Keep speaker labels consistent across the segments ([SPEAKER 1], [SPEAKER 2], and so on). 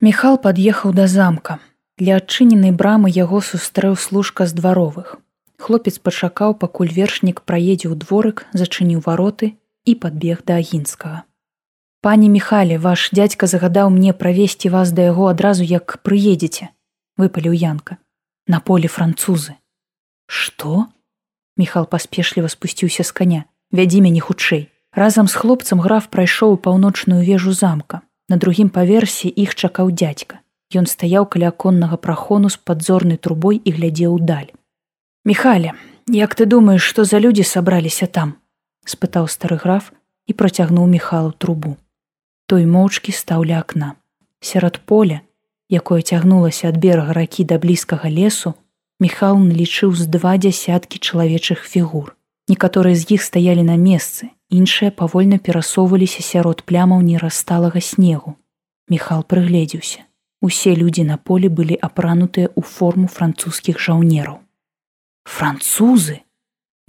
[SPEAKER 1] Міхал пад'ехаў да замка. Для адчыненай брамы яго сустрэў служка з дваровых. Хлопец пачакаў, пакуль вершнік праедзе ў дворык, зачыніў вароты і падбег да агінскага. Пані Михалі, ваш дядька загадаў мне правесці вас да яго адразу, як прыедзеце, выпаліў янка. На поле французы. Што? Міхал паспешліва спусціўся з каня. Вядзі мяне хутчэй. Разам з хлопцам граф прайшоў паўночную вежу замка. На другім паверсе іх чакаў дядька. Ён стаяў каля аконнага прахону з падзорнай трубой і глядзеў даль. Михаля, як ты думаеш, што за людзі сабраліся там? спытаў стары граф і працягнуў міхалу трубу. Той моўчкі стаў ля акна. Сярод поля, якое цягнулася ад берага ракі да блізкага лесу, Михал налічыў з два дзясяткі чалавечых фігур. Некаторыя з іх стаялі на месцы, іншыя павольна перасоўваліся сярод плямаў нерасталага снегу. Михал прыгледзеўся. Усе людзі на полі былі апранутыя ў форму французскіх жаўнераў. Французы!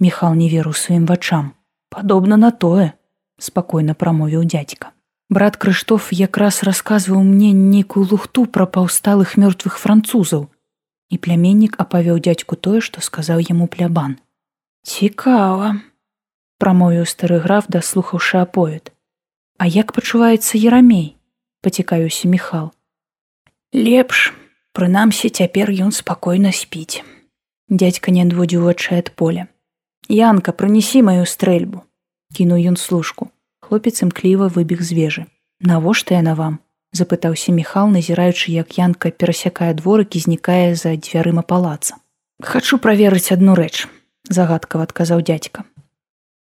[SPEAKER 1] Міхал не веру сваім вачам. Падобна на тое, спакойна прамовіў дядзька. Брат Крыштоф якраз расказваў мне нейкую лухту пра паўсталых мёртвых французаў. І пляменнік апавёў дзядзьку тое, што сказаў яму плябан. Цікава, прамовіў стары граф, даслухаўшы аповед. А як пачуваецца Ярамей? пацікаюся Михал лепш прынамсі цяпер ён спакойна спіць дядька не адводзіў вачай ад поля. Янка прынесі маю стрэльбу кінуў ён служку. Хлопец імкліва выбег з вежы. Навошта яна вам запытаўся міхал назіраючы як янка перасякае дворык і знікае за дзвярыма палаца. Хачу праверыць адну рэч загадкава адказаў дядька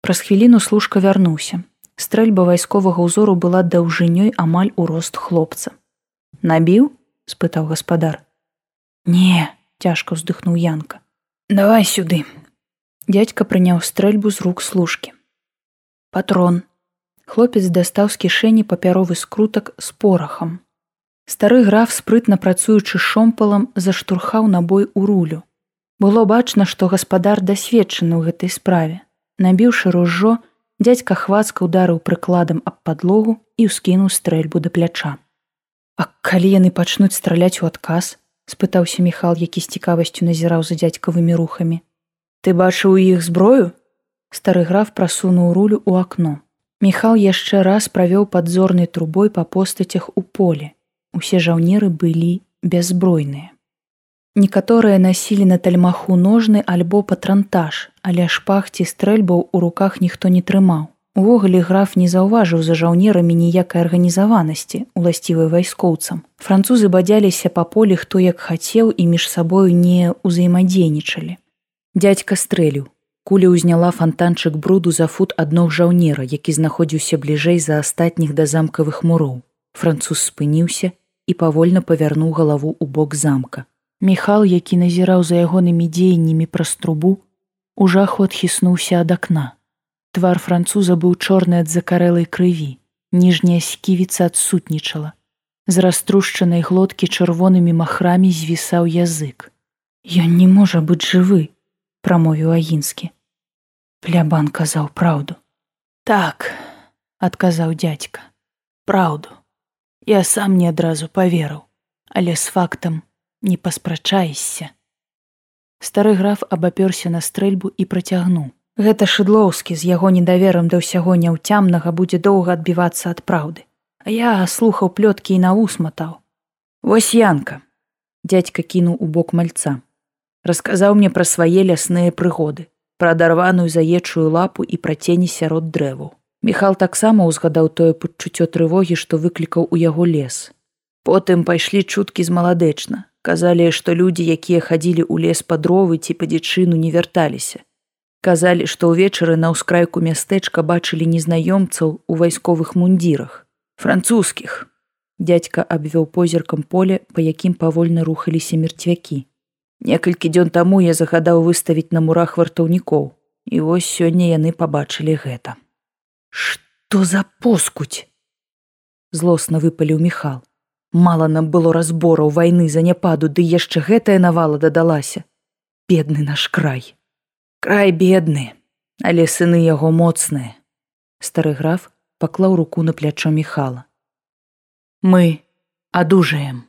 [SPEAKER 1] праз хвіліну служка вярнуўся. Стрэльба вайсковага ўзору была даўжынёй амаль у рост хлопца. Набіў спытаў гаспадар. Не цяжка ўздыхнуў янка. Давай сюды дядька прыняў стрэльбу з рук служкі. Патрон хлопец дастаў з кішэні папяровы скрутак з порахам. Стары граф спрытна працуючы шомпалам заштурхаў набой у рулю было бачна што гаспадар дасведчаны ў гэтай справе набіўшы ружжо дядька хвацка ударыў прыкладам аб падлогу і ўскінуў стрэльбу да пляча А калі яны пачнуць страляць у адказ, спытаўся Михал, які з цікавасцю назіраў за дзядзькавымі рухамі. Ты бачыў у іх зброю? Стары граф прасунуў рулю ў акно. Михал яшчэ раз правёў падзорнай трубой па постацях у поле. Усе жаўнеры былі бяззбройныя. Некаторыя насілі на тальмаху ножны альбо патрантаж, але шпах ці стрэльбаў у руках ніхто не трымаў. Увогуле граф не заўважыў за жаўнерамі ніякай арганізаванасці, уласцівай вайскоўцам. Французы бадзяліся па полі, хто як хацеў і між сабою не ўзаемадзейнічалі. Дядька стрэлю. Куля ўзняла фантанчык бруду за фут адног жаўнера, які знаходзіўся бліжэй за астатніх да замкавых муроў. Француз спыніўся і павольна павярнуў галаву ў бок замка. Міхал, які назіраў за ягонымі дзеяннямі праз трубу, у жаху адхіснуўся ад акна. Твар француза быў чорны ад закарэлай крыві, ніжняя сківіца адсутнічала. З раструшчанай глоткі чырвонымі махрамі звісаў язык. Ён не можа быць жывы, прамовіў агінскі. Плябан казаў праўду. Так, адказаў дядька, праўду. Я сам не адразу паверыў, але з фактам не паспрачаешся. Стары граф абапёрся на стрэльбу і працягнуў. Гэта шыдлоўскі з яго недаверам да ўсяго няўцямнага будзе доўга адбівацца ад праўды. А я слухаў плёткі і наусматаў. Вось янка. Дядька кінуў у бок мальца. Расказаў мне пра свае лясныя прыгоды, пра адарваную заечую лапу і пра цені сярод дрэваў. Міхал таксама ўзгадаў тое пачуццё трывогі, што выклікаў у яго лес. Потым пайшлі чуткі з маладэчна. Казалі, што людзі, якія хадзілі ў лес па дровы ці па дзічыну не вярталіся. Казалі, што ўвечары на ўскрайку мястэчка бачылі незнаёмцаў у вайсковых мундзірах, французскіх. Дядька абвёў позіркам поле, па якім павольна рухаліся мерцвякі. Некалькі дзён таму я загадаў выставіць на мурах вартаўнікоў, і вось сёння яны пабачылі гэта. Што за поскуць? Злосна выпаліў Михал. Мала нам было разбораў вайны заняпаду, ды яшчэ гэтая навала дадалася. Бедны наш край. Край бедны але сыны яго моцныя. Стары граф паклаў руку на плячо михала мы адужаем